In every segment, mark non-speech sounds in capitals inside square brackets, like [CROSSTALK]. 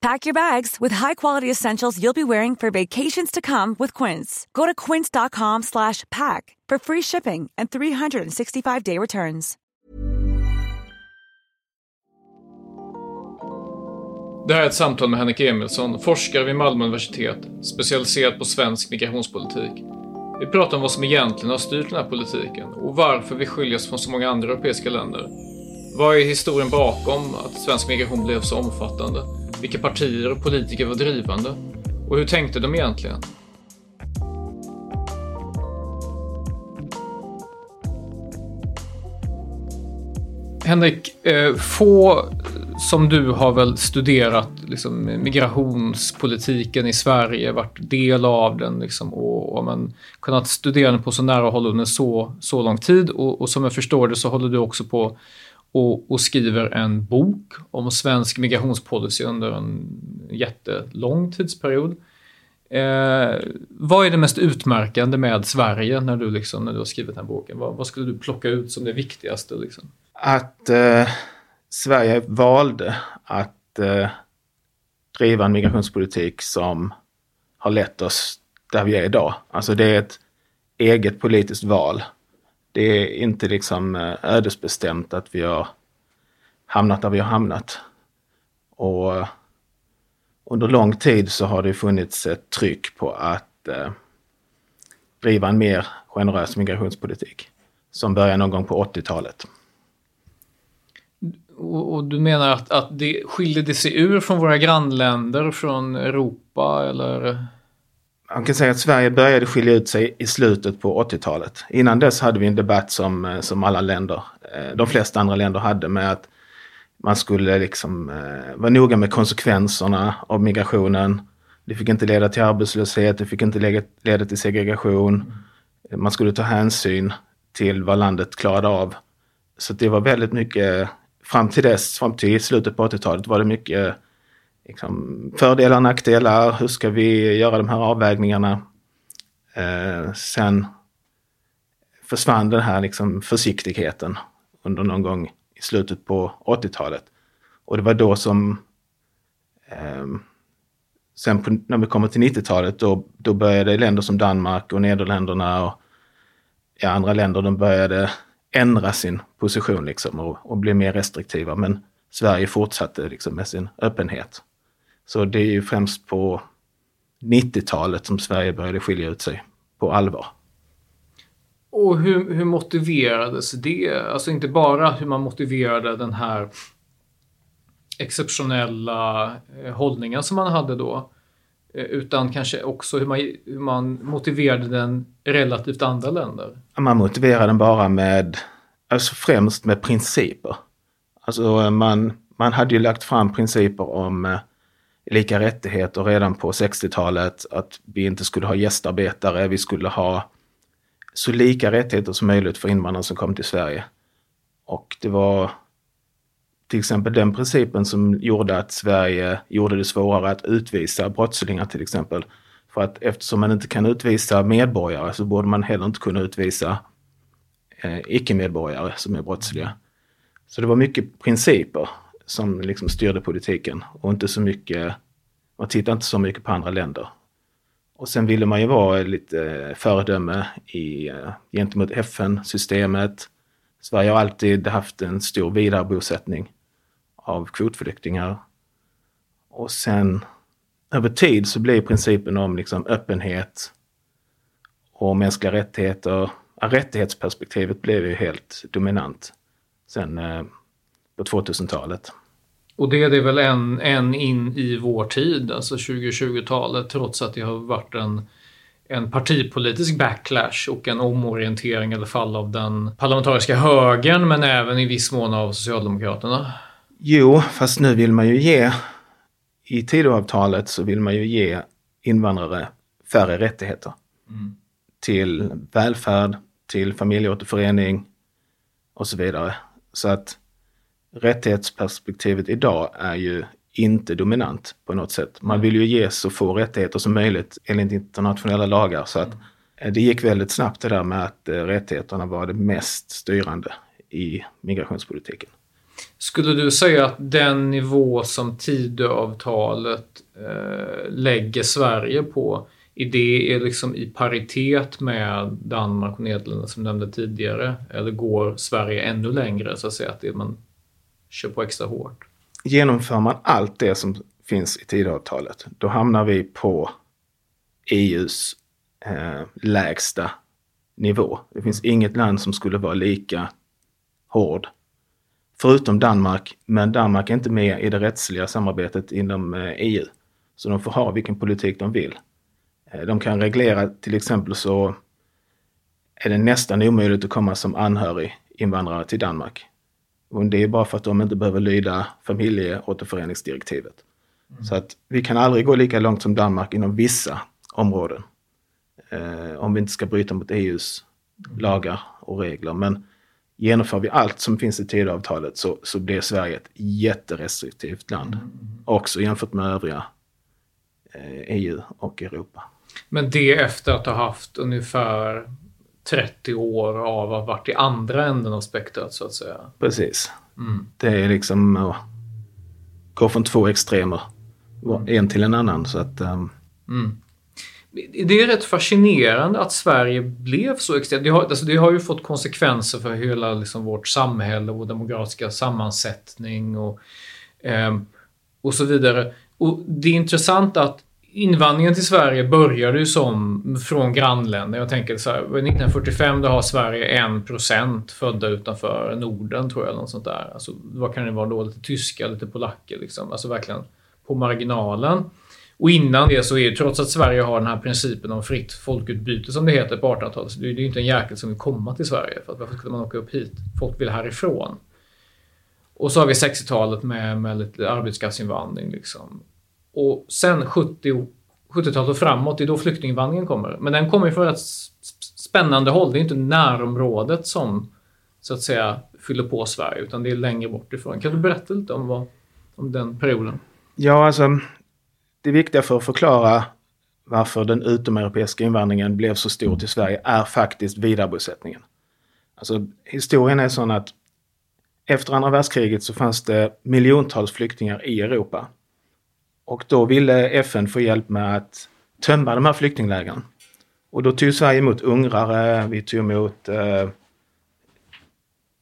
Pack your bags with high-quality essentials you'll be wearing for vacations to come with Quince. Go to quince.com/pack for free shipping and 365-day returns. Det här är ett samtal med Henrik Emilsson, forskare vid Malmö universitet, specialiserad på svensk migrationspolitik. Vi pratar om vad som egentligen har styrt den här politiken och varför vi skiljer oss från så många andra europeiska länder. Vad är historien bakom att svensk migration blev så omfattande? Vilka partier och politiker var drivande? Och hur tänkte de egentligen? Henrik, eh, få som du har väl studerat liksom, migrationspolitiken i Sverige, varit del av den liksom, och, och men, kunnat studera den på så nära håll under så, så lång tid. Och, och som jag förstår det så håller du också på och, och, skriver en bok om svensk migrationspolicy under en jättelång tidsperiod. Eh, vad är det mest utmärkande med Sverige när du, liksom, när du har skrivit den här boken? Vad, vad skulle du plocka ut som det viktigaste? Liksom? Att eh, Sverige valde att eh, driva en migrationspolitik som har lett oss där vi är idag. Alltså det är ett eget politiskt val. Det är inte liksom eh, ödesbestämt att vi har hamnat där vi har hamnat. Och eh, under lång tid så har det funnits ett tryck på att eh, driva en mer generös migrationspolitik. Som började någon gång på 80-talet. Och, och, du menar att, att det skiljer det sig ur från våra grannländer, från Europa eller? Man kan säga att Sverige började skilja ut sig i slutet på 80-talet. Innan dess hade vi en debatt som, eh, som alla länder, eh, de flesta andra länder hade med att man skulle liksom eh, vara noga med konsekvenserna av migrationen. Det fick inte leda till arbetslöshet, det fick inte leda till segregation. Man skulle ta hänsyn till vad landet klarade av. Så det var väldigt mycket fram till dess, fram till slutet på 80-talet var det mycket liksom, fördelar och nackdelar. Hur ska vi göra de här avvägningarna? Eh, sen försvann den här liksom, försiktigheten under någon gång i slutet på 80-talet. Och det var då som eh, Sen på, när vi kommer till 90-talet då, då började länder som Danmark och Nederländerna och ja, andra länder, de började ändra sin position liksom och, och bli mer restriktiva. Men Sverige fortsatte liksom med sin öppenhet. Så det är ju främst på 90-talet som Sverige började skilja ut sig på allvar. Och hur, hur motiverades det? Alltså inte bara hur man motiverade den här exceptionella eh, hållningen som man hade då. Eh, utan kanske också hur man, hur man motiverade den relativt andra länder. Man motiverade den bara med, alltså främst med principer. Alltså eh, man, man hade ju lagt fram principer om lika rättigheter redan på 60-talet. Att vi inte skulle ha gästarbetare, vi skulle ha så lika rättigheter som möjligt för invandrare som kom till Sverige. Och det var till exempel den principen som gjorde att Sverige gjorde det svårare att utvisa brottslingar till exempel. För att eftersom man inte kan utvisa medborgare så borde man heller inte kunna utvisa eh, icke-medborgare som är brottsliga. Så det var mycket principer som liksom styrde politiken och inte så mycket, man tittade inte så mycket på andra länder. Och sen ville man ju vara lite eh, föredöme i, eh, gentemot FN-systemet. Sverige har alltid haft en stor vidarebosättning av kvotflyktingar. Och sen över tid så blir principen om liksom öppenhet och mänskliga rättigheter rättighetsperspektivet blev ju helt dominant sen eh, på 2000-talet. Och det är väl än, än in i vår tid, alltså 2020-talet, trots att det har varit en, en partipolitisk backlash och en omorientering i alla fall av den parlamentariska högern, men även i viss mån av Socialdemokraterna. Jo, fast nu vill man ju ge, i Tidöavtalet så vill man ju ge invandrare färre rättigheter. Mm. Till välfärd, till familjeåterförening och så vidare. Så att rättighetsperspektivet idag är ju inte dominant på något sätt. Man vill ju ge så få rättigheter som möjligt enligt internationella lagar. Så att eh, det gick väldigt snabbt det där med att eh, rättigheterna var det mest styrande i migrationspolitiken. Skulle du säga att den nivå som Tidöavtalet eh, lägger Sverige på, i det är liksom i paritet med Danmark och Nederländerna som nämnde tidigare? Eller går Sverige ännu längre så att säga, att det man kör på extra hårt? Genomför man allt det som finns i Tidöavtalet, då hamnar vi på EUs eh, lägsta nivå. Det finns inget land som skulle vara lika hård Förutom Danmark, men Danmark är inte med i det rättsliga samarbetet inom EU. Eh, så de får ha vilken politik de vill. Eh, de kan reglera, till exempel så är det nästan omöjligt att komma som anhörig invandrare till Danmark. Och det är bara för att de inte behöver lyda familjeåterföreningsdirektivet. Mm. Så att vi kan aldrig gå lika långt som Danmark inom vissa områden. Eh, om vi inte ska bryta mot EUs mm. lagar och regler. Men genomför vi allt som finns i Tidöavtalet så, så blir Sverige ett jätterestriktivt land. Mm. Också jämfört med övriga eh, EU och Europa. Men det efter att ha haft ungefär 30 år av att ha varit i andra änden av spektrat så att säga. Precis. Mm. Det är liksom att gå från två extremer, en till en annan. Så att, um... mm det är rätt fascinerande att Sverige blev så extremt. Det har, alltså det har ju fått konsekvenser för hela liksom vårt samhälle och demografiska sammansättning och, eh, och så vidare. Och Det är intressant att invandringen till Sverige började ju som från grannländer. Jag tänker så här, 1945 då har Sverige 1% födda utanför Norden tror jag. Något sånt där. Alltså, vad kan det vara då? Lite tyska, lite polacker liksom. Alltså verkligen på marginalen. Och innan det så är ju trots att Sverige har den här principen om fritt folkutbyte som det heter på 1800-talet, så det är ju inte en jäkel som vill komma till Sverige. För att varför skulle man åka upp hit? Folk vill härifrån. Och så har vi 60-talet med, med lite arbetskraftsinvandring. Liksom. Och sen 70, 70-talet och framåt, det är då flyktinginvandringen kommer. Men den kommer från ett spännande håll. Det är inte närområdet som så att säga fyller på Sverige, utan det är längre bort ifrån. Kan du berätta lite om, vad, om den perioden? Ja, alltså det viktiga för att förklara varför den utomeuropeiska invandringen blev så stor till Sverige är faktiskt vidarebosättningen. Alltså, historien är sån att efter andra världskriget så fanns det miljontals flyktingar i Europa. Och då ville FN få hjälp med att tömma de här flyktinglägren. Och då tog Sverige emot ungrare, vi tog emot eh,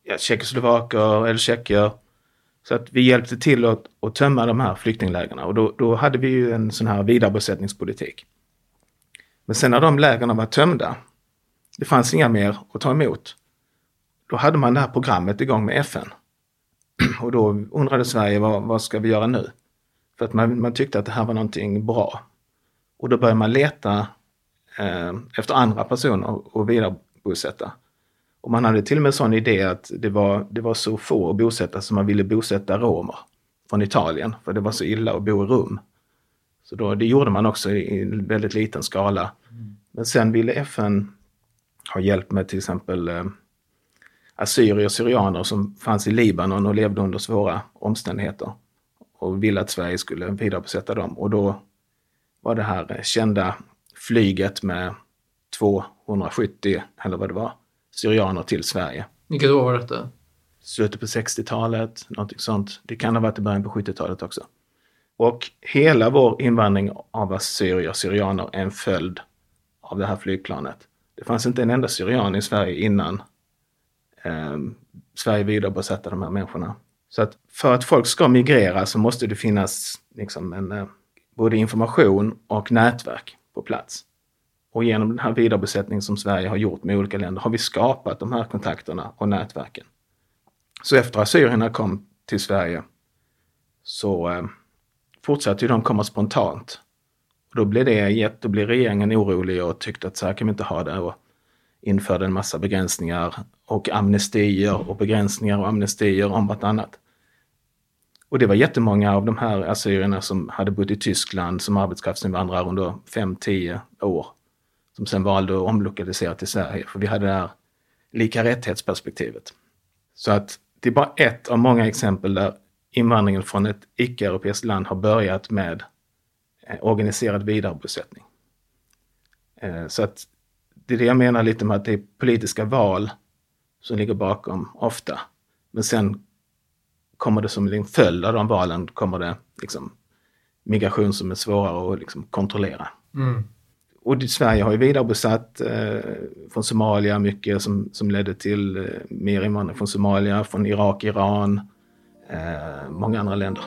ja, tjeckoslovaker eller tjecker så att vi hjälpte till att, att tömma de här flyktinglägren och då, då hade vi ju en sån här vidarebosättningspolitik. Men sen när de lägren var tömda, det fanns inga mer att ta emot. Då hade man det här programmet igång med FN. [CLEARS THROAT] Och då undrade Sverige, vad, vad ska vi göra nu? För att man, man tyckte att det här var någonting bra. Och då började man leta eh, efter andra personer att vidarebosätta. Och man hade till och med en sån idé att det var, det var så få att bosätta som man ville bosätta romer från Italien. För det var så illa att bo i rum. Så då, det gjorde man också i en väldigt liten skala. Mm. Men sen ville FN ha hjälp med till exempel eh, assyrier och syrianer som fanns i Libanon och levde under svåra omständigheter. Och ville att Sverige skulle vidarebosätta dem. Och då var det här kända flyget med 270, eller vad det var, syrianer till Sverige. Vilket år var detta? Slutet på 60-talet, någonting sånt. Det kan ha varit i början på 70-talet också. Och hela vår invandring av assyrier och syrianer är en följd av det här flygplanet. Det fanns inte en enda syrian i Sverige innan eh, Sverige vidarebosatte de här människorna. Så att för att folk ska migrera så måste det finnas liksom en, eh, både information och nätverk på plats. Och genom den här vidarebosättningen som Sverige har gjort med olika länder har vi skapat de här kontakterna och nätverken. Så efter assyrierna kom till Sverige så eh, fortsatte de komma spontant. Och då blev det gett, då blev regeringen orolig och tyckte att så här kan vi inte ha det och införde en massa begränsningar och amnestier och begränsningar och amnestier om vartannat. Och det var jättemånga av de här assyrierna som hade bott i Tyskland som arbetskraftsinvandrare under 5-10 år. Som sen valde att omlokalisera till Sverige, för vi hade det här lika rättighetsperspektivet. Så att det är bara ett av många exempel där invandringen från ett icke-europeiskt land har börjat med eh, organiserad vidarebosättning. Eh, så att det är det jag menar lite med att det är politiska val som ligger bakom ofta. Men sen kommer det som en följd av de valen kommer det liksom migration som är svårare att liksom kontrollera. Mm. Och Sverige har ju vidarebosatt eh, från Somalia mycket som, som ledde till eh, mer invandring från Somalia, från Irak, Iran, eh, många andra länder.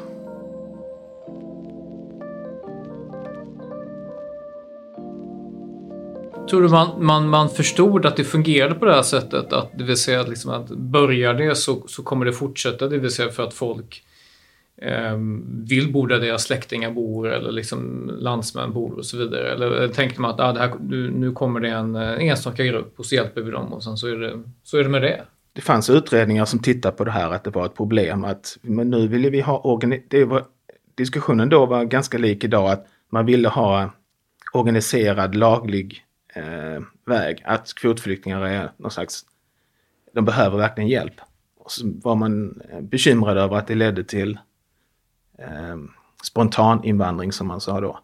Tror du man, man, man förstod att det fungerade på det här sättet? Att, det vill säga liksom att börjar det så, så kommer det fortsätta, det vill säga för att folk eh, vill bo där deras släktingar bor eller liksom landsmän bor och så vidare. Eller, eller tänkte man att ah, det här, nu, nu kommer det en, en enstaka grupp och så hjälper vi dem och sen så är det, så är det med det? Det fanns utredningar som tittade på det här att det var ett problem att men nu ville vi ha organi- det var, Diskussionen då var ganska lik idag att man ville ha organiserad laglig eh, väg. Att kvotflyktingar är någon slags, de behöver verkligen hjälp. Och så var man eh, bekymrad över att det ledde till eh, spontan invandring som man sa då.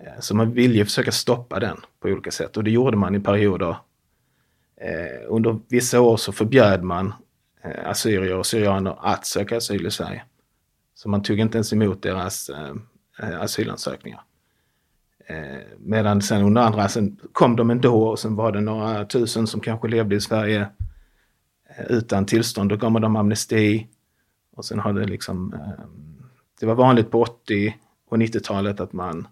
Eh, så man ville ju försöka stoppa den på olika sätt och det gjorde man i perioder. Eh, under vissa år så förbjöd man eh, assyrier och syrianer att söka asyl i Sverige. Så man tog inte ens emot deras eh, eh asylansökningar. Eh, medan sen under andra, sen kom de ändå och sen var det några tusen som kanske levde i Sverige eh, utan tillstånd. Då gav man dem amnesti. Och sen har det liksom, eh, det var vanligt på 80 och 90-talet att man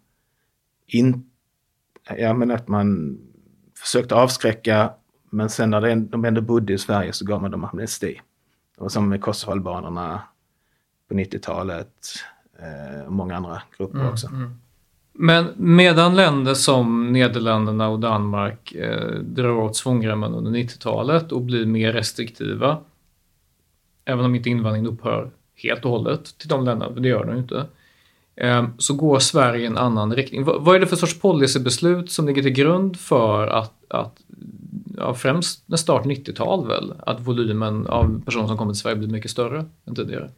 in, ja men att man försökte avskräcka men sen när de ändå bodde i Sverige så gav man dem amnesti. Och som med kosovoalbanerna på 90-talet eh, och många andra grupper mm, också. Mm. Men medan länder som Nederländerna och Danmark eh, drar åt svångremmen under 90-talet och blir mer restriktiva, även om inte invandringen upphör helt och hållet till de länderna, för det gör den ju inte, eh, så går Sverige i en annan riktning. V vad är det för sorts policybeslut som ligger till grund för att, att ja, främst när start 90-tal väl, att volymen av personer som kommer till Sverige blir mycket större än tidigare?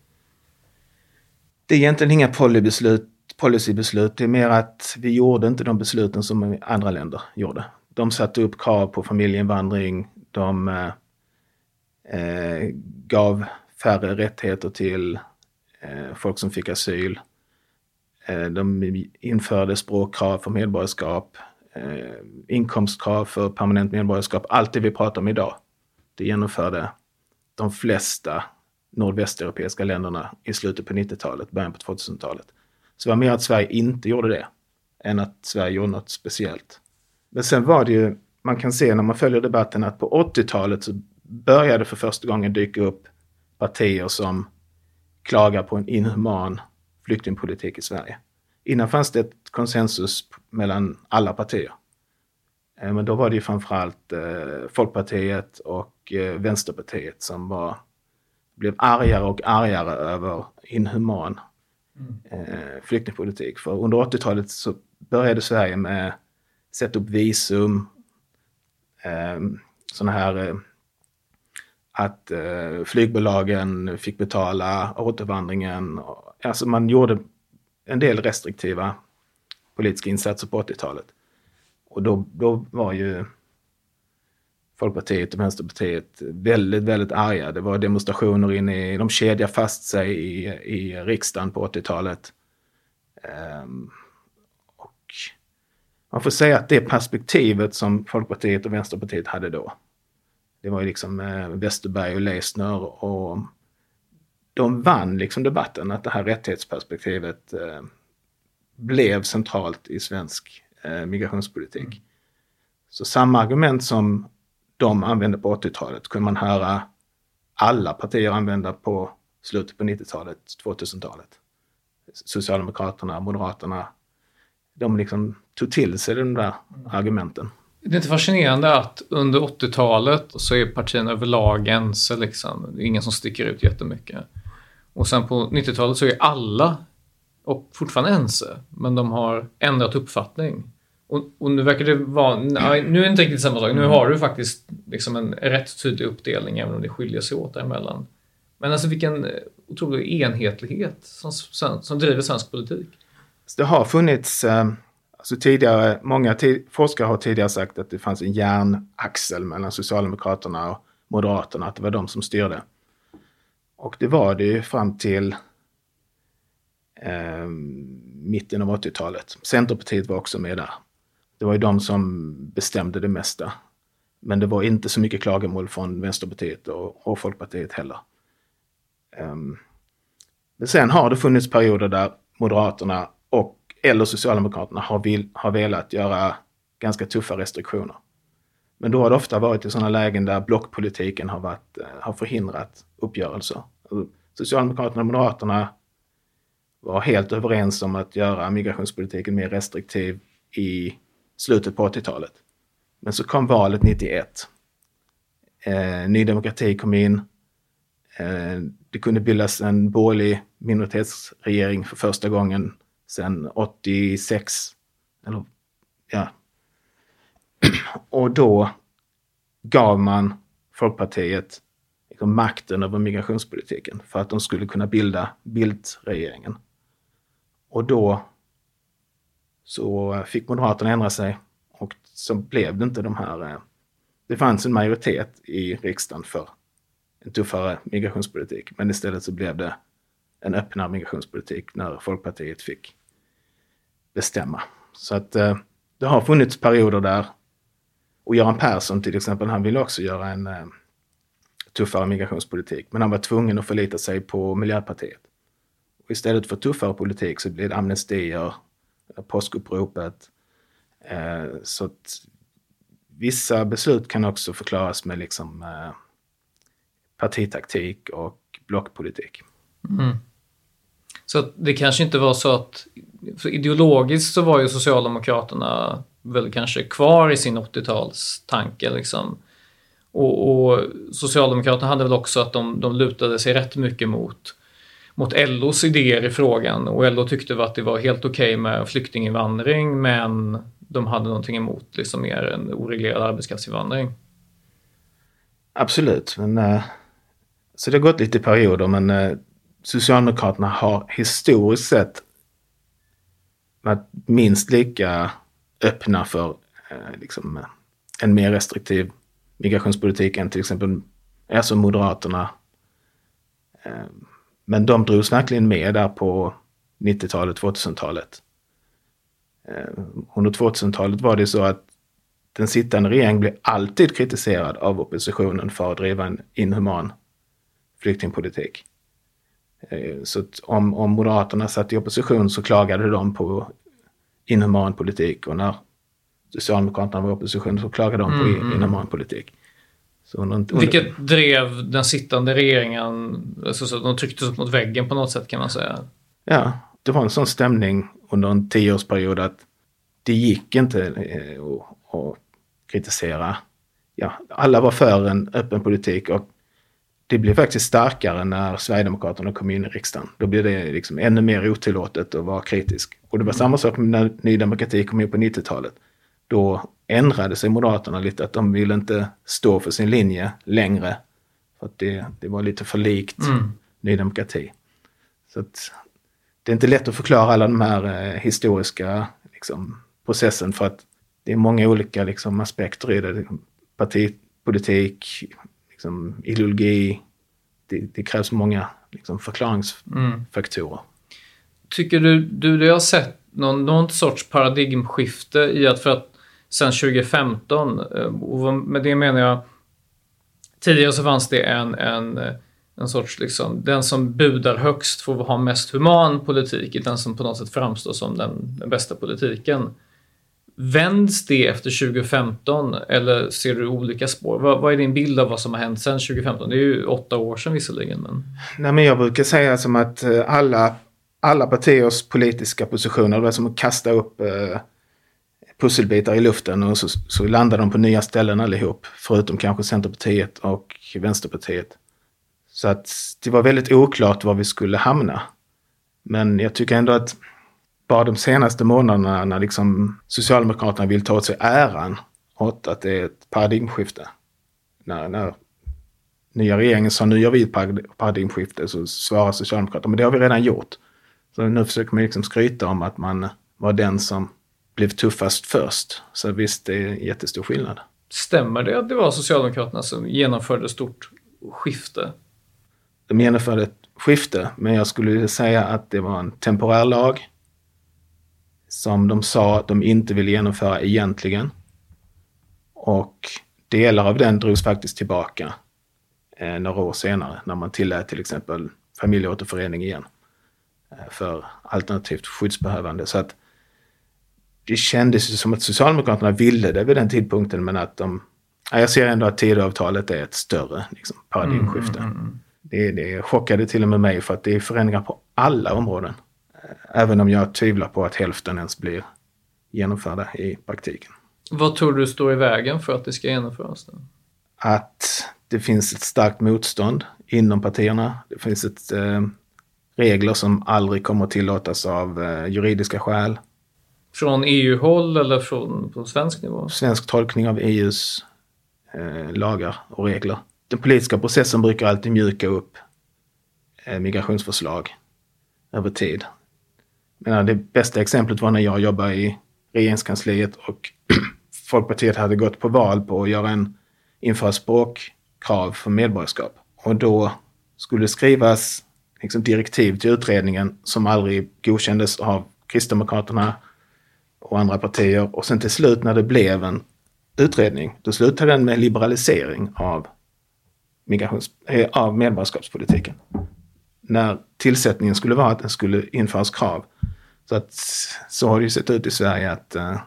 Det är egentligen inga polybeslut policybeslut. Det är mer att vi gjorde inte de besluten som andra länder gjorde. De satte upp krav på familjeinvandring. De eh, eh, gav färre rättigheter till eh, folk som fick asyl. Eh, de införde språkkrav för medborgarskap, eh, inkomstkrav för permanent medborgarskap. Allt det vi pratar om idag, det genomförde de flesta nordvästeuropeiska länderna i slutet på 90-talet, början på 2000-talet. Så det var mer att Sverige inte gjorde det än att Sverige gjorde något speciellt. Men sen var det ju, man kan se när man följer debatten att på 80-talet så började för första gången dyka upp partier som klagar på en inhuman flyktingpolitik i Sverige. Innan fanns det ett konsensus mellan alla partier. Eh, men då var det ju framförallt eh, Folkpartiet och eh, Vänsterpartiet som var, blev argare och argare över inhuman Mm. eh, flyktingpolitik. För under 80-talet så började Sverige med att sätta upp visum, eh, sådana här eh, att eh, flygbolagen fick betala återvandringen. Alltså man gjorde en del restriktiva politiska insatser på 80-talet. Och då, då var ju Folkpartiet och Vänsterpartiet väldigt, väldigt arga. Det var demonstrationer inne i, de kedjade fast sig i, i riksdagen på 80-talet. Um, ehm, och man får säga att det perspektivet som Folkpartiet och Vänsterpartiet hade då, det var ju liksom eh, Westerberg och Leisner och de vann liksom debatten att det här rättighetsperspektivet eh, blev centralt i svensk eh, migrationspolitik. Mm. Så samma argument som de använde på 80-talet kunde man höra alla partier använda på slutet på 90-talet, 2000-talet. Socialdemokraterna, Moderaterna, de liksom tog till sig de där argumenten. Det är inte fascinerande att under 80-talet så är partierna överlag ense. Liksom. Det är ingen som sticker ut jättemycket. Och sen på 90-talet så är alla och fortfarande ense, men de har ändrat uppfattning. Och, och, nu verkar det vara, nej, nu är det inte riktigt samma sak. Nu har du faktiskt liksom en rätt tydlig uppdelning även om det skiljer sig åt däremellan. Men alltså vilken otrolig enhetlighet som, som driver svensk politik. Det har funnits, eh, alltså tidigare, många forskare har tidigare sagt att det fanns en järnaxel mellan Socialdemokraterna och Moderaterna, att det var de som styrde. Och det var det ju fram till eh, mitten av 80-talet. Centerpartiet var också med där. Det var ju de som bestämde det mesta. Men det var inte så mycket klagomål från Vänsterpartiet och, och Folkpartiet heller. Um, men sen har det funnits perioder där Moderaterna och eller Socialdemokraterna har, vill, har velat göra ganska tuffa restriktioner. Men då har det ofta varit i sådana lägen där blockpolitiken har, varit, eh, har förhindrat uppgörelser. Socialdemokraterna och Moderaterna var helt överens om att göra migrationspolitiken mer restriktiv i slutet på 80-talet. Men så kom valet 91. Eh, Ny Demokrati kom in. Eh, det kunde bildas en borgerlig minoritetsregering för första gången sedan 86. Eller, ja. Och då gav man Folkpartiet liksom makten över migrationspolitiken för att de skulle kunna bilda Bildt-regeringen. Och då så fick Moderaterna ändra sig och så blev det inte de här... Eh, det fanns en majoritet i riksdagen för en tuffare migrationspolitik, men istället så blev det en öppnare migrationspolitik när Folkpartiet fick bestämma. Så att eh, det har funnits perioder där, och Göran Persson till exempel, han ville också göra en eh, tuffare migrationspolitik, men han var tvungen att förlita sig på Miljöpartiet. Och istället för tuffare politik så blev det amnestier, påskuppropet. Eh, så att vissa beslut kan också förklaras med liksom eh, partitaktik och blockpolitik. Mm. Så det kanske inte var så att, ideologiskt så var ju Socialdemokraterna väl kanske kvar i sin 80-talstanke liksom. Och, och, Socialdemokraterna hade väl också att de, de lutade sig rätt mycket mot mot LOs idéer i frågan och LO tyckte att det var helt okej okay med flyktinginvandring men de hade någonting emot liksom mer en oreglerad arbetskraftsinvandring. Absolut, men eh, så det har gått lite perioder men eh, Socialdemokraterna har historiskt sett varit minst lika öppna för eh, liksom, en mer restriktiv migrationspolitik än till exempel alltså Moderaterna. Men de drogs verkligen med där på 90-talet, 2000-talet. Eh, under 2000-talet var det så att den sittande regeringen blev alltid kritiserad av oppositionen för att driva en inhuman flyktingpolitik. Eh, så om, om Moderaterna satt i opposition så klagade de på inhuman politik och när Socialdemokraterna var i opposition så klagade de på mm, mm. inhuman politik. Under, Vilket drev den sittande regeringen, alltså så de trycktes upp mot väggen på något sätt kan man säga. Ja, det var en sån stämning under en tioårsperiod att det gick inte eh, att, att kritisera. Ja, alla var för en öppen politik och det blev faktiskt starkare när Sverigedemokraterna kom in i riksdagen. Då blev det liksom ännu mer otillåtet att vara kritisk. Och det var samma sak när Ny Demokrati kom in på 90-talet. Då ändrade sig Moderaterna lite, att de ville inte stå för sin linje längre. För att det, det var lite för likt mm. Ny Demokrati. Så att det är inte lätt att förklara alla de här eh, historiska liksom, processen för att det är många olika liksom, aspekter i det. Partipolitik, liksom, ideologi. Det, det krävs många liksom, förklaringsfaktorer. Mm. Tycker du, du du har sett någon, någon sorts paradigmskifte i att för att sen 2015. Eh, och med det menar jag, tidigare så fanns det en, en, eh, en sorts, liksom, den som budar högst får ha mest human politik, den som på något sätt framstår som den, den bästa politiken. Vänds det efter 2015 eller ser du olika spår? Vad, vad, är din bild av vad som har hänt sedan 2015? Det är ju åtta år sedan visserligen. Men... Nej, men jag brukar säga som att eh, alla, alla partiers politiska positioner, det är som att kasta upp eh, pusselbitar i luften och så, så landar de på nya ställen allihop. Förutom kanske Centerpartiet och Vänsterpartiet. Så att det var väldigt oklart var vi skulle hamna. Men jag tycker ändå att bara de senaste månaderna när liksom Socialdemokraterna vill ta åt sig äran åt att det är ett paradigmskifte. När, när nya regeringen sa nu gör vi ett paradigmskifte så svarar Socialdemokraterna men det har vi redan gjort. Så nu försöker man liksom skryta om att man var den som blev tuffast först. Så visst, det är jättestor skillnad. Stämmer det att det var Socialdemokraterna som genomförde ett stort skifte? De genomförde ett skifte, men jag skulle säga att det var en temporär lag som de sa att de inte ville genomföra egentligen. Och delar av den drogs faktiskt tillbaka eh, några år senare när man tillät till exempel familjeåterförening igen eh, för alternativt skyddsbehövande. Så att det kändes ju som att Socialdemokraterna ville det vid den tidpunkten men att de... jag ser ändå att Tidöavtalet är ett större liksom, paradigmskifte. Mm, mm, mm. Det, det chockade till och med mig för att det är förändringar på alla områden. Även om jag tvivlar på att hälften ens blir genomförda i praktiken. Vad tror du står i vägen för att det ska genomföras? Då? Att det finns ett starkt motstånd inom partierna. Det finns ett, eh, regler som aldrig kommer att tillåtas av eh, juridiska skäl. Från EU-håll eller från på svensk nivå? Svensk tolkning av EUs eh, lagar och regler. Den politiska processen brukar alltid mjuka upp eh, migrationsförslag över tid Men det bästa exemplet var när jag jobbade i regeringskansliet och [CLEARS THROAT] Folkpartiet hade gått på val på att göra en, införa språkkrav för medborgarskap. Och då skulle skrivas liksom, direktiv till utredningen som aldrig godkändes av Kristdemokraterna och andra partier. Och sen till slut när det blev en utredning, då slutade den med liberalisering av, migrations, eh, av medborgarskapspolitiken. När tillsättningen skulle vara att den skulle införas krav så att så har det ju sett ut i Sverige att uh,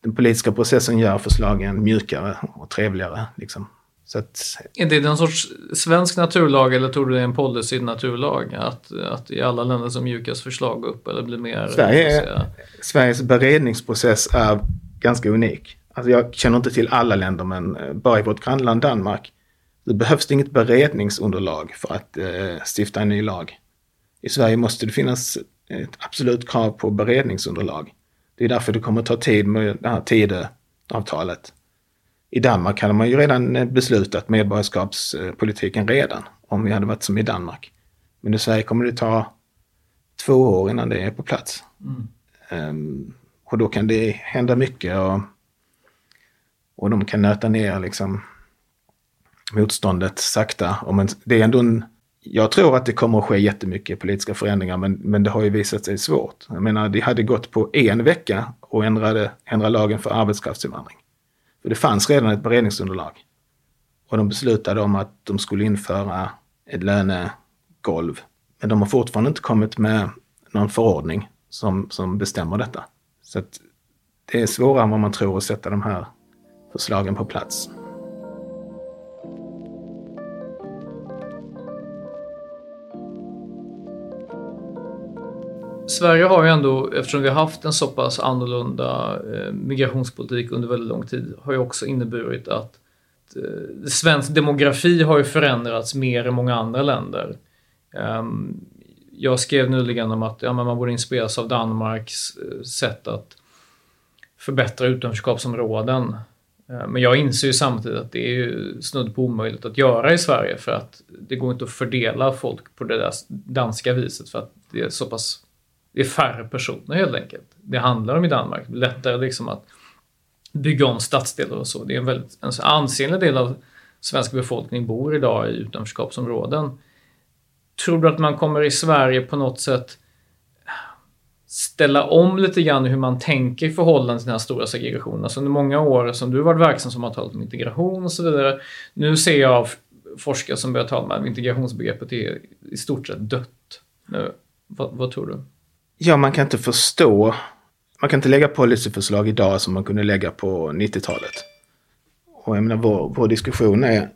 den politiska processen gör förslagen mjukare och trevligare. Liksom. Att, är det någon sorts svensk naturlag eller tror du det är en policy-naturlag? Att, att i alla länder som mjukas förslag upp eller blir mer... Sverige, Sveriges beredningsprocess är ganska unik. Alltså jag känner inte till alla länder men eh, bara i vårt grannland Danmark det behövs det inget beredningsunderlag för att eh, stifta en ny lag. I Sverige måste det finnas ett absolut krav på beredningsunderlag. Det är därför det kommer ta tid med det här Tidöavtalet. I Danmark hade man ju redan eh, beslutat medborgarskapspolitiken redan, om vi hade varit som i Danmark. Men i Sverige kommer det ta två år innan det är på plats. Mm. Um, och då kan det hända mycket och, och de kan nöta ner liksom motståndet sakta. Och men det är ändå en jag tror att det kommer att ske jättemycket politiska förändringar men, men det har ju visat sig svårt. Jag menar, det hade gått på en vecka och ändrade, ändra lagen för arbetskraftsinvandring. För det fanns redan ett beredningsunderlag. Och de beslutade om att de skulle införa ett lönegolv. Men de har fortfarande inte kommit med någon förordning som, som bestämmer detta. Så att det är svårare än vad man tror att sätta de här förslagen på plats. Sverige har ju ändå, eftersom vi har haft en så pass annorlunda eh, migrationspolitik under väldigt lång tid, har ju också inneburit att eh, svensk demografi har ju förändrats mer än många andra länder. Ehm, jag skrev nyligen om att ja, men man borde inspireras av Danmarks eh, sätt att förbättra utanförskapsområden. Ehm, men jag inser ju samtidigt att det är ju snudd på omöjligt att göra i Sverige för att det går inte att fördela folk på det där danska viset för att det är så pass det är färre personer helt enkelt. Det handlar om i Danmark. Det lättare liksom att bygga om stadsdelar och så. Det är en väldigt en ansenlig del av svensk befolkning bor idag i utanförskapsområden. Tror du att man kommer i Sverige på något sätt ställa om lite grann hur man tänker i förhållande till den här stora segregationen. Alltså under många år som du varit verksam som har talat om integration och så vidare. Nu ser jag forskare som börjar tala om att integrationsbegreppet är i stort sett dött. Nu, vad, vad tror du? Ja, man kan inte förstå man kan inte lägga policyförslag idag som man kunde lägga på 90-talet. Och jag menar, vår, vår diskussion är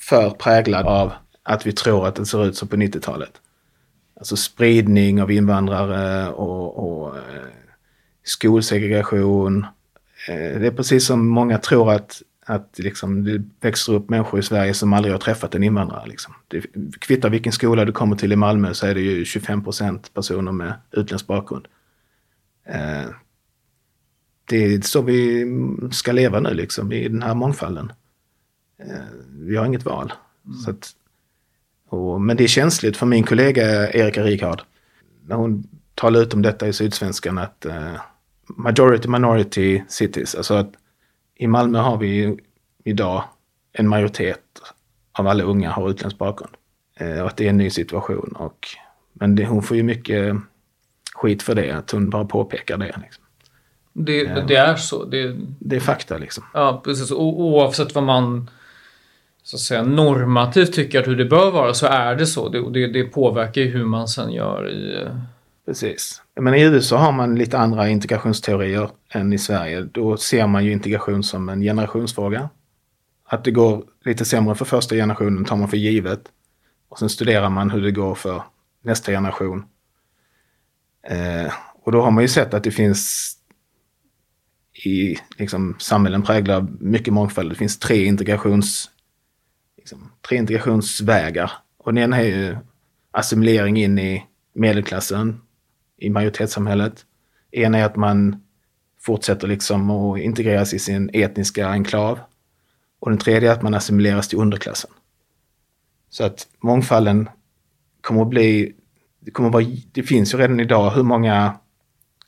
för präglad av att vi tror att det ser ut som på 90-talet. Alltså spridning av invandrare och, och eh, skolsegregation. Eh, det är precis som många tror att, att liksom det växer upp människor i Sverige som aldrig har träffat en invandrare. Liksom. Det kvittar vilken skola du kommer till i Malmö så är det ju 25 procent personer med utländsk bakgrund. Eh, det är så vi ska leva nu liksom i den här mångfalden. Vi har inget val. Mm. Att, och, men det är känsligt för min kollega Erika Rikard. När hon talar ut om detta i Sydsvenskan att uh, majority minority cities, alltså att i Malmö har vi idag en majoritet av alla unga har utländsk bakgrund. Uh, och att det är en ny situation. Och, men det, hon får ju mycket skit för det, att hon bara påpekar det. Liksom. Det, det, är så. Det, det är fakta liksom. Ja, precis. O, oavsett vad man så att säga, normativt tycker att hur det bör vara så är det så. Det, det, det påverkar ju hur man sen gör i... Eh, Precis. Men i USA har man lite andra integrationsteorier än i Sverige. Då ser man ju integration som en generationsfråga. Att det går lite sämre för första generationen tar man för givet. Och sen studerar man hur det går för nästa generation. Eh, och då har man ju sett att det finns i liksom, samhällen präglade av mycket mångfald. Det finns tre integrations liksom, tre integrationsvägar. Och den ena är ju assimilering in i medelklassen, i majoritetssamhället. En är att man fortsätter liksom att integreras i sin etniska enklav. Och den tredje är att man assimileras till underklassen. Så att mångfalden kommer att bli, det, kommer att vara, det finns ju redan idag hur många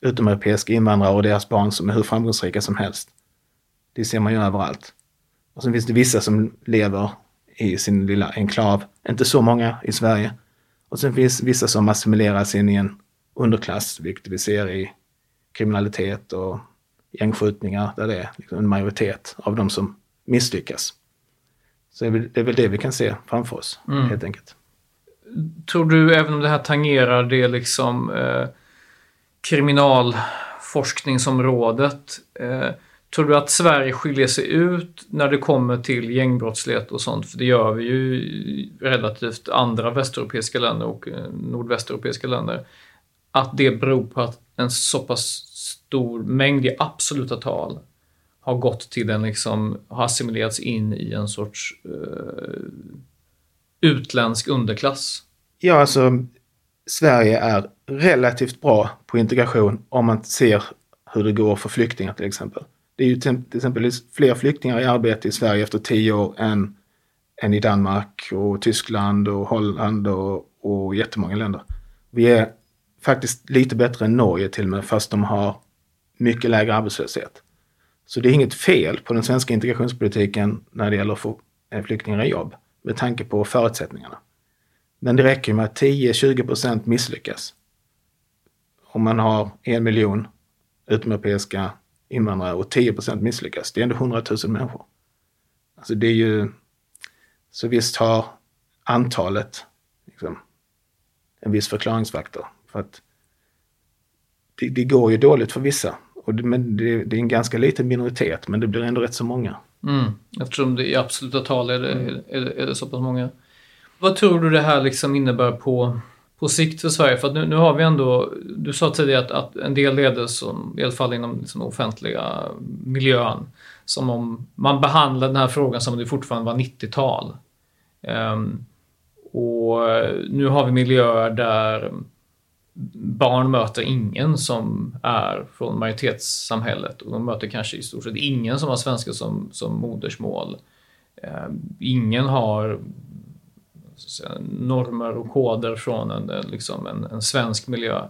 utomeuropeiska invandrare och deras barn som är hur framgångsrika som helst. Det ser man ju överallt. Och sen finns det vissa som lever i sin lilla enklav. Inte så många i Sverige. Och sen finns vissa som assimileras in i en underklass, vilket vi ser i kriminalitet och gängskjutningar, där det är liksom en majoritet av de som misslyckas. Så det är väl det vi kan se framför oss, mm. helt enkelt. Tror du, även om det här tangerar det liksom eh, kriminalforskningsområdet, eh, Tror du att Sverige skiljer sig ut när det kommer till gängbrottslighet och sånt? För det gör vi ju relativt andra västeuropeiska länder och eh, nordvästeuropeiska länder. Att det beror på att en så pass stor mängd i absoluta tal har gått till en liksom, har assimilerats in i en sorts uh, utländsk underklass. Ja, alltså Sverige är relativt bra på integration om man ser hur det går för flyktingar till exempel. Det är ju till, exempel fler flyktingar i arbete i Sverige efter tio år än, än i Danmark och Tyskland och Holland och, och jättemånga länder. Vi är faktiskt lite bättre än Norge till och med, fast de har mycket lägre arbetslöshet. Så det är inget fel på den svenska integrationspolitiken när det gäller att få flyktingar i jobb, med tanke på förutsättningarna. Men det räcker med att 10-20 procent misslyckas. Om man har en miljon utomeuropeiska invandrare och 10 procent misslyckas. Det är ändå 100 000 människor. Alltså det är ju... Så visst har antalet liksom, en viss förklaringsfaktor. För att det, det går ju dåligt för vissa. Och det, men det, det, är en ganska liten minoritet, men det blir ändå rätt så många. Mm. Eftersom det i absoluta tal är det, mm. är, är, är det så pass många. Vad tror du det här liksom innebär på på sikt för Sverige? För nu, nu, har vi ändå, du sa tidigare att, att en del leder som, i alla fall inom liksom offentliga miljön, som om man behandlar den här frågan som om det fortfarande var 90-tal. Um, ehm, och nu har vi miljöer där barn möter ingen som är från majoritetssamhället och de möter kanske i stort sett ingen som har svenska som, som modersmål. Eh, ingen har säga, normer och koder från en, liksom en, en svensk miljö.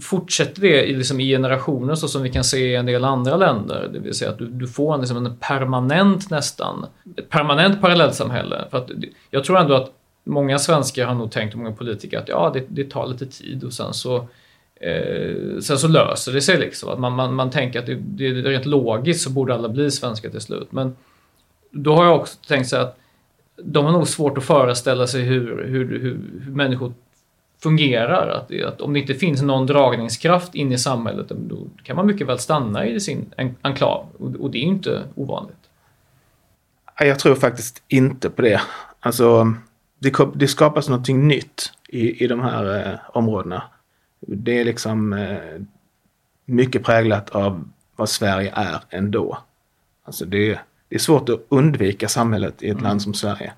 Fortsätter det i, liksom, i generationer så som vi kan se i en del andra länder, det vill säga att du, du får en, liksom, en permanent nästan, ett permanent parallellsamhälle. För att, jag tror ändå att många svenskar har nog tänkt, och många politiker, att ja, det, det tar lite tid och sen så Eh, sen så löser det sig liksom. Att man, man, man tänker att det, det är rent logiskt så borde alla bli svenskar till slut. Men då har jag också tänkt så att de har nog svårt att föreställa sig hur, hur, hur, hur människor fungerar. Att, att om det inte finns någon dragningskraft in i samhället då kan man mycket väl stanna i sin enklav och, och det är ju inte ovanligt. Jag tror faktiskt inte på det. Alltså, det, det skapas någonting nytt i, i de här eh, områdena. Det är liksom eh, mycket präglat av vad Sverige är ändå. Alltså det, det är svårt att undvika samhället i ett mm. land som Sverige.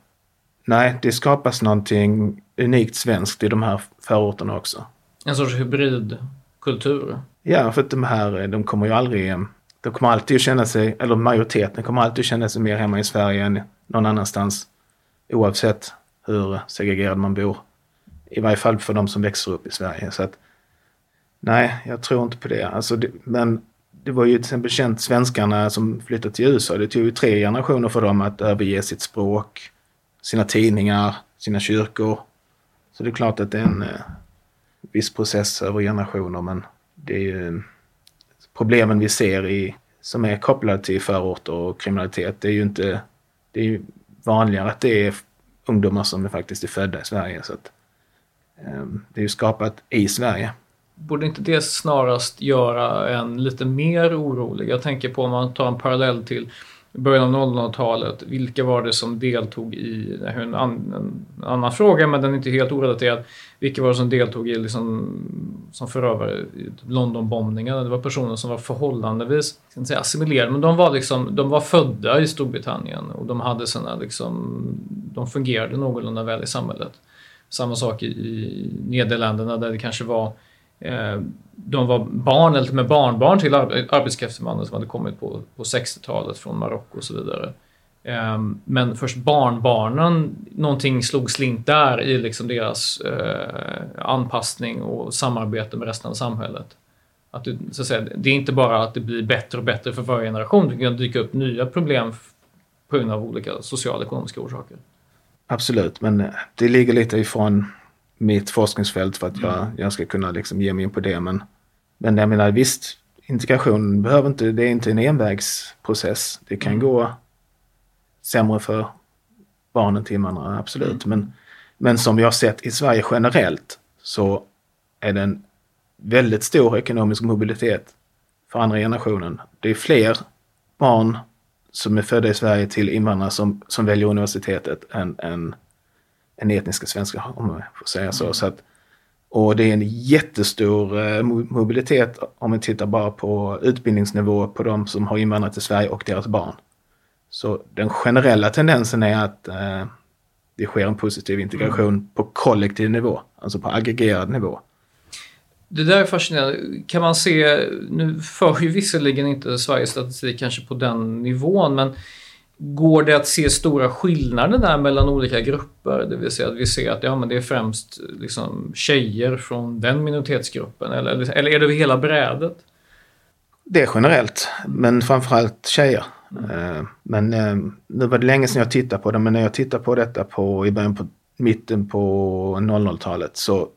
Nej, det skapas någonting unikt svenskt i de här förorterna också. En sorts hybridkultur? Ja, för att de här, de kommer ju aldrig, de kommer alltid att känna sig, eller majoriteten kommer alltid att känna sig mer hemma i Sverige än någon annanstans. Oavsett hur segregerad man bor. I varje fall för de som växer upp i Sverige. Så att, nej, jag tror inte på det. Alltså det men det var ju till exempel känt svenskarna som flyttade till USA. Det tog ju tre generationer för dem att överge sitt språk, sina tidningar, sina kyrkor. Så det är klart att det är en eh, viss process över generationer men det är ju eh, problemen vi ser i, som är kopplade till förorter och kriminalitet. Det är ju inte, det är ju vanligare att det är ungdomar som är faktiskt är födda i Sverige. Så att, eh, det är ju skapat i Sverige. Borde inte det snarast göra en lite mer orolig? Jag tänker på om man tar en parallell till början av 00-talet. Vilka var det som deltog i, det en, an, en annan fråga men den är inte helt orelaterad. Vilka var det som deltog i liksom, som förövare i Londonbombningarna? Det var personer som var förhållandevis, jag ska inte säga assimilerade, men de var, liksom, de var födda i Storbritannien och de hade sina, liksom, de fungerade någorlunda väl i samhället. Samma sak i, i Nederländerna där det kanske var Eh, de var barn eller med barnbarn till arbetskraftsinvandrare som hade kommit på, på 60-talet från Marocko och så vidare. Eh, men först barnbarnen, någonting slog slint där i liksom deras eh, anpassning och samarbete med resten av samhället. Att det, så att säga, det är inte bara att det blir bättre och bättre för varje generation, det kan dyka upp nya problem på grund av olika sociala och ekonomiska orsaker. Absolut, men det ligger lite ifrån mitt forskningsfält för att jag, mm. jag ska kunna liksom ge mig in på det. Men, men jag menar visst, integration behöver inte, det är inte en envägsprocess. Det kan mm. gå sämre för barnen till invandrare, absolut. Mm. Men, men som vi har sett i Sverige generellt så är det en väldigt stor ekonomisk mobilitet för andra generationen. Det är fler barn som är födda i Sverige till invandrare som, som väljer universitetet än, än än etniska svenskar, om man får säga så. Mm. så att, och det är en jättestor eh, mobilitet om man tittar bara på utbildningsnivå på de som har invandrat till Sverige och deras barn. Så den generella tendensen är att eh, det sker en positiv integration mm. på kollektiv nivå, alltså på aggregerad nivå. Det där är fascinerande. Kan man se, nu för ju visserligen inte Sveriges statistik kanske på den nivån, men Går det att se stora skillnader där mellan olika grupper? Det vill säga att vi ser att ja, men det är främst liksom, tjejer från den minoritetsgruppen eller, eller är det över hela brädet? Det är generellt, men framförallt tjejer. Mm. Men eh, nu var det länge sedan jag tittade på det, men när jag tittade på detta på, i början på mitten på 00-talet så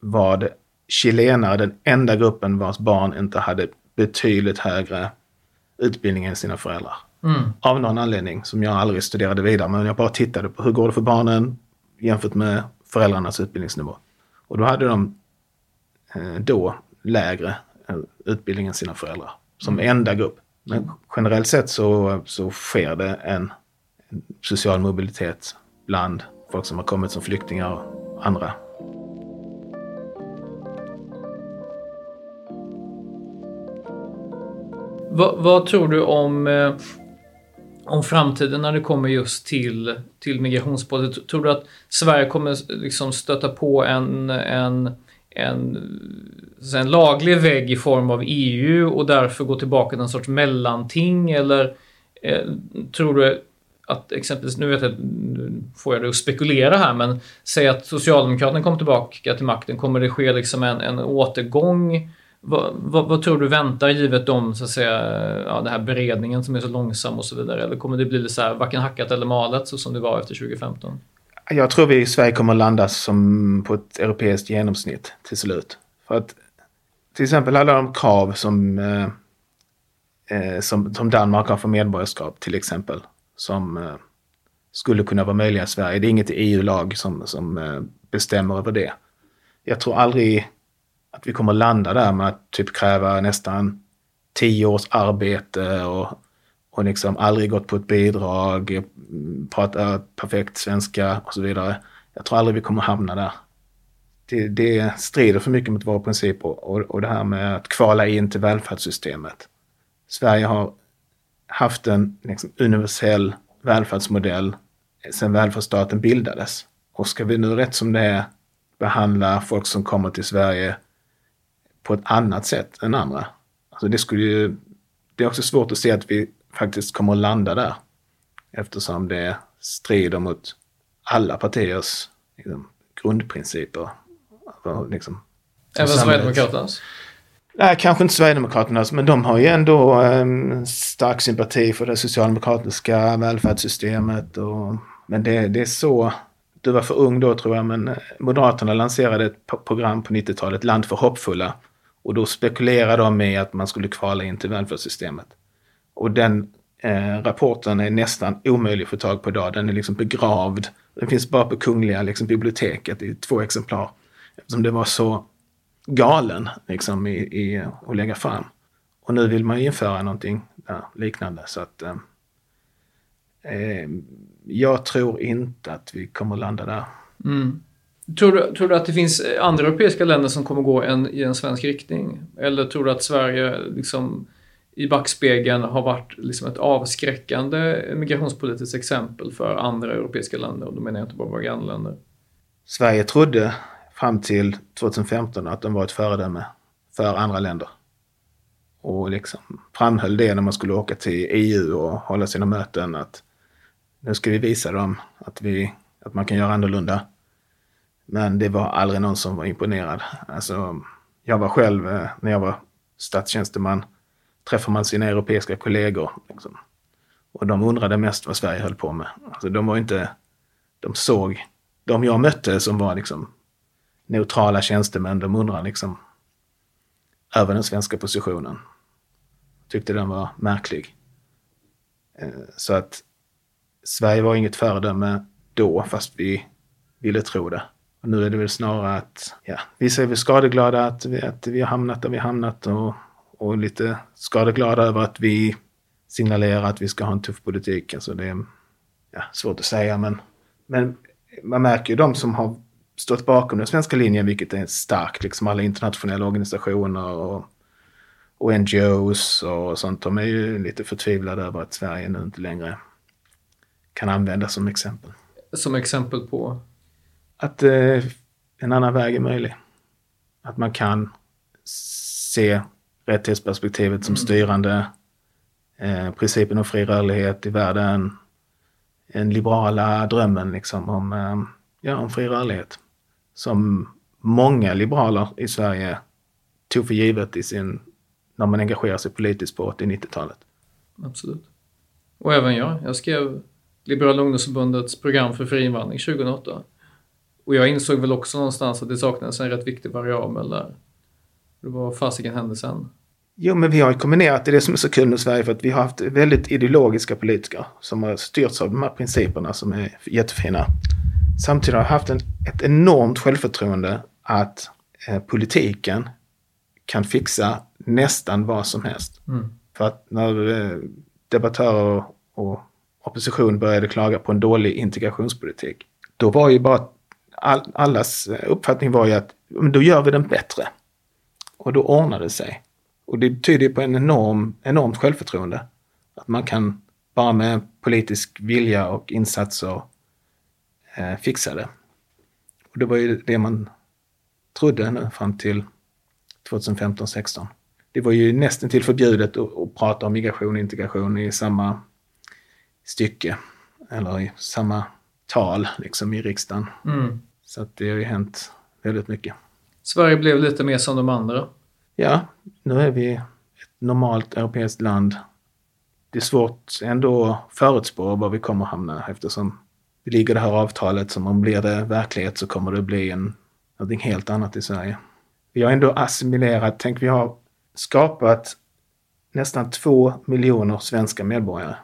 var det chilenare den enda gruppen vars barn inte hade betydligt högre utbildning än sina föräldrar. Mm. Av någon anledning som jag aldrig studerade vidare. Men jag bara tittade på hur går det för barnen jämfört med föräldrarnas utbildningsnivå. Och då hade de eh, då lägre eh, utbildning än sina föräldrar. Som mm. enda grupp. Men generellt sett så, så sker det en, en social mobilitet bland folk som har kommit som flyktingar och andra vad, vad, tror du om eh, om framtiden när det kommer just till, till migrationspolitik. Tror du att Sverige kommer liksom stöta på en, en, en, en laglig vägg i form av EU och därför gå tillbaka till en sorts mellanting? Eller eh, tror du att exempelvis, nu vet jag, nu får jag det att spekulera här, men säg att Socialdemokraterna kommer tillbaka till makten, kommer det ske liksom en, en återgång vad, vad, vad, tror du väntar givet om så att säga, ja, den här beredningen som är så långsam och så vidare? Eller kommer det bli så här, varken hackat eller malet så som det var efter 2015? Jag tror vi i Sverige kommer att landa som på ett europeiskt genomsnitt till slut. För att till exempel alla de krav som, eh, eh som, som Danmark har för medborgarskap till exempel. Som eh, skulle kunna vara möjliga i Sverige. Det är inget EU-lag som, som eh, bestämmer över det. jag tror aldrig att vi kommer landa där med att typ kräva nästan tio års arbete och, och liksom aldrig gått på ett bidrag, prata äh, perfekt svenska och så vidare. Jag tror aldrig vi kommer hamna där. Det, det strider för mycket mot våra principer och, och det här med att kvala in till välfärdssystemet. Sverige har haft en liksom, universell välfärdsmodell sedan välfärdsstaten bildades. Och ska vi nu rätt som det är behandla folk som kommer till Sverige på ett annat sätt än andra. Alltså det skulle ju, det är också svårt att se att vi faktiskt kommer att landa där. Eftersom det strider mot alla partiers liksom, grundprinciper. Liksom, Även Sverigedemokraternas? Nej, kanske inte Sverigedemokraternas, men de har ju ändå en stark sympati för det socialdemokratiska välfärdssystemet. Och, men det, det är så du var för ung då tror jag, men Moderaterna lanserade ett program på 90-talet, Land för hoppfulla. Och då spekulerar de i att man skulle kvala in till välfärdssystemet. Och den eh, rapporten är nästan omöjlig att få tag på idag. Den är liksom begravd. Den finns bara på Kungliga liksom, biblioteket i två exemplar. Eftersom det var så galen liksom, i, i att lägga fram. Och nu vill man införa någonting ja, liknande. Så att eh, eh, jag tror inte att vi kommer landa där. Mm. Tror, du, tror du att det finns andra europeiska länder som kommer gå en, i en svensk riktning? Eller tror du att Sverige liksom, i backspegeln har varit liksom ett avskräckande migrationspolitiskt exempel för andra europeiska länder? Och då menar jag inte bara våra grannländer. Sverige trodde fram till 2015 att de var ett föredöme för andra länder. Och liksom framhöll det när man skulle åka till EU och hålla sina möten att nu ska vi visa dem att, vi, att man kan göra annorlunda. Men det var aldrig någon som var imponerad. Alltså, jag var själv, eh, när jag var statstjänsteman, träffar man sina europeiska kollegor. Liksom. Och de undrade mest vad Sverige höll på med. Alltså, de var inte, de såg, de jag mötte som var liksom neutrala tjänstemän, de undrade liksom över den svenska positionen. Tyckte den var märklig. Eh, så att Sverige var inget föredöme då, fast vi ville tro det. Och nu är det väl snarare att ja, vissa är väl skadeglada att vi, att vi har hamnat där vi har hamnat och, och lite skadeglada över att vi signalerar att vi ska ha en tuff politik. Alltså det är ja, svårt att säga, men, men man märker ju de som har stått bakom den svenska linjen, vilket är starkt, liksom alla internationella organisationer och, och NGOs och sånt. De är ju lite förtvivlade över att Sverige nu inte längre kan användas som exempel. Som exempel på? Att eh, en annan väg är möjlig. Att man kan se rättighetsperspektivet som mm. styrande, eh, principen om fri rörlighet i världen, den liberala drömmen liksom om, eh, ja, om fri rörlighet. Som många liberaler i Sverige tog för givet i sin, när man engagerar sig politiskt på 80-90-talet. Absolut. Och även jag. Jag skrev Liberala ungdomsförbundets program för fri invandring 2008. Och jag insåg väl också någonstans att det saknades en rätt viktig variabel där. Det var fasiken hände sen. Jo, men vi har ju kombinerat det, det som är så kul med Sverige, för att vi har haft väldigt ideologiska politiker som har styrts av de här principerna som är jättefina. Samtidigt har vi haft en, ett enormt självförtroende att eh, politiken kan fixa nästan vad som helst. Mm. För att när eh, debattörer och opposition började klaga på en dålig integrationspolitik. Då var ju bara all, allas uppfattning var ju att då gör vi den bättre. Och då ordnar det sig. Och det tyder på en enorm, enormt självförtroende. Att man kan bara med politisk vilja och insatser eh, fixa det. Och det var ju det man trodde nu fram till 2015-16. Det var ju nästan till förbjudet att, att prata om migration och integration i samma stycke eller i samma tal liksom i riksdagen. Mm. Så att det har ju hänt väldigt mycket. Sverige blev lite mer som de andra. Ja, nu är vi ett normalt europeiskt land. Det är svårt ändå att förutspå var vi kommer hamna eftersom det ligger det här avtalet som om blir det verklighet så kommer det bli en, någonting helt annat i Sverige. Vi har ändå assimilerat, tänk vi har skapat nästan två miljoner svenska medborgare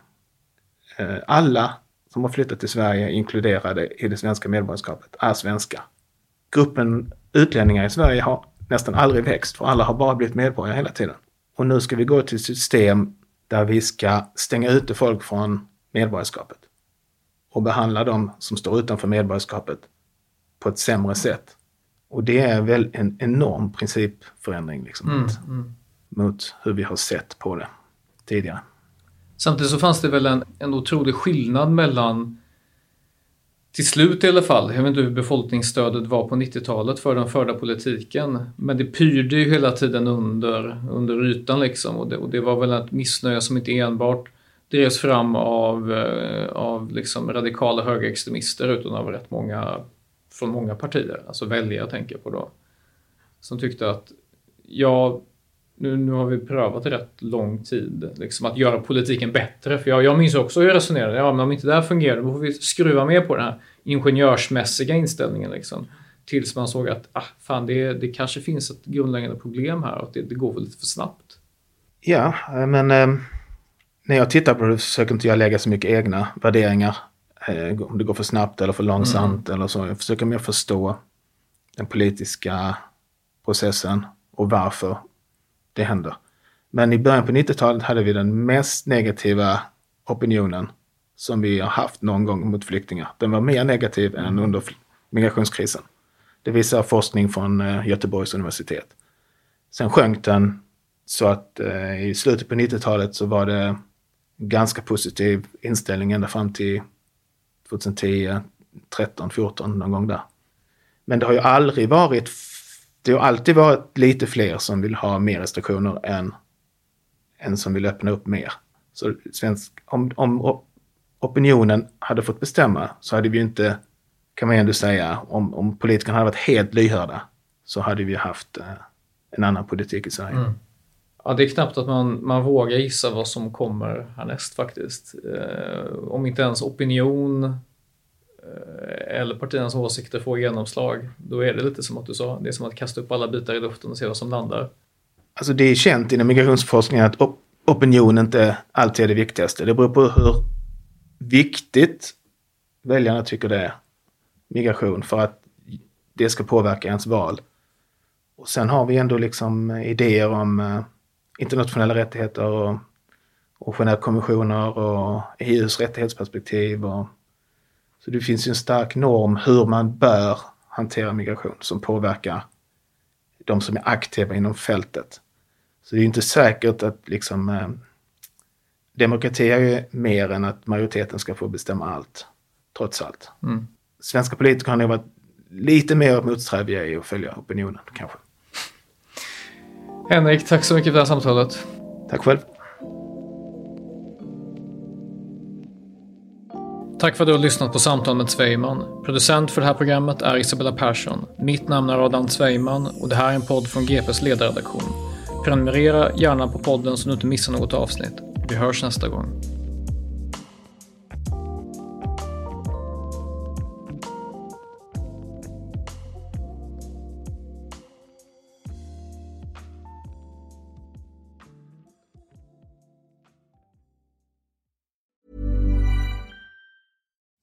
Eh, alla som har flyttat till Sverige inkluderade i det svenska medborgarskapet är svenska. Gruppen utlänningar i Sverige har nästan aldrig växt, för alla har bara blivit medborgare hela tiden. Och nu ska vi gå till ett system där vi ska stänga ute folk från medborgarskapet och behandla dem som står utanför medborgarskapet på ett sämre sätt. Och det är väl en enorm principförändring liksom, mm, mm. mot hur vi har sett på det tidigare. Samtidigt så fanns det väl en, en otrolig skillnad mellan till slut i alla fall, jag vet inte hur befolkningsstödet var på 90-talet för den förda politiken, men det pyrde ju hela tiden under, under ytan liksom och det, och det var väl ett missnöje som inte enbart drevs fram av, eh, av liksom radikala högerextremister utan av rätt många från många partier, alltså väljare tänker jag på då, som tyckte att ja, nu, nu har vi prövat rätt lång tid liksom, att göra politiken bättre. För jag, jag minns också hur jag resonerade. Ja, men om inte det här fungerar då får vi skruva mer på den här ingenjörsmässiga inställningen. Liksom, tills man såg att ah, fan, det, det kanske finns ett grundläggande problem här och att det, det går väl lite för snabbt. Ja, men eh, när jag tittar på det försöker inte jag lägga så mycket egna värderingar. Eh, om det går för snabbt eller för långsamt mm. eller så. Jag försöker mer förstå den politiska processen och varför det händer. Men i början på 90-talet hade vi den mest negativa opinionen som vi har haft någon gång mot flyktingar. Den var mer negativ än under migrationskrisen. Det visar forskning från eh, Göteborgs universitet. Sen sjönk den så att eh, i slutet på 90-talet så var det ganska positiv inställning ända fram till 2010, 13, 14 någon gång där. Men det har ju aldrig varit det har alltid varit lite fler som vill ha mer restriktioner än, än som vill öppna upp mer. Så svensk, om, om opinionen hade fått bestämma så hade vi inte, kan man ändå säga, om, om politikerna hade varit helt lyhörda så hade vi haft eh, en annan politik i Sverige. Mm. Ja, det är knappt att man, man vågar gissa vad som kommer härnäst faktiskt. Eh, om inte ens opinion Eh, eller partiernas åsikter får genomslag, då är det lite som att du sa, det är som att kasta upp alla bitar i luften och se vad som landar. Alltså det är känt inom migrationsforskningen att op opinion inte alltid är det viktigaste. Det beror på hur viktigt väljarna tycker det är, migration, för att det ska påverka ens val. Och sen har vi ändå liksom eh, idéer om eh, internationella rättigheter och, och Genèvekonventioner och EUs rättighetsperspektiv och så det finns ju en stark norm hur man bör hantera migration som påverkar de som är aktiva inom fältet. Så det är inte säkert att liksom eh, demokrati är ju mer än att majoriteten ska få bestämma allt, trots allt. Mm. Svenska politiker har nog varit lite mer motsträviga i att följa opinionen kanske. Henrik, tack så mycket för det här samtalet. Tack själv. Tack för att du har lyssnat på Samtal med Zweiman. Producent för det här programmet är Isabella Persson. Mitt namn är Adam Zweiman och det här är en podd från GPs ledarredaktion. Prenumerera gärna på podden så du inte missar något avsnitt. Vi hörs nästa gång.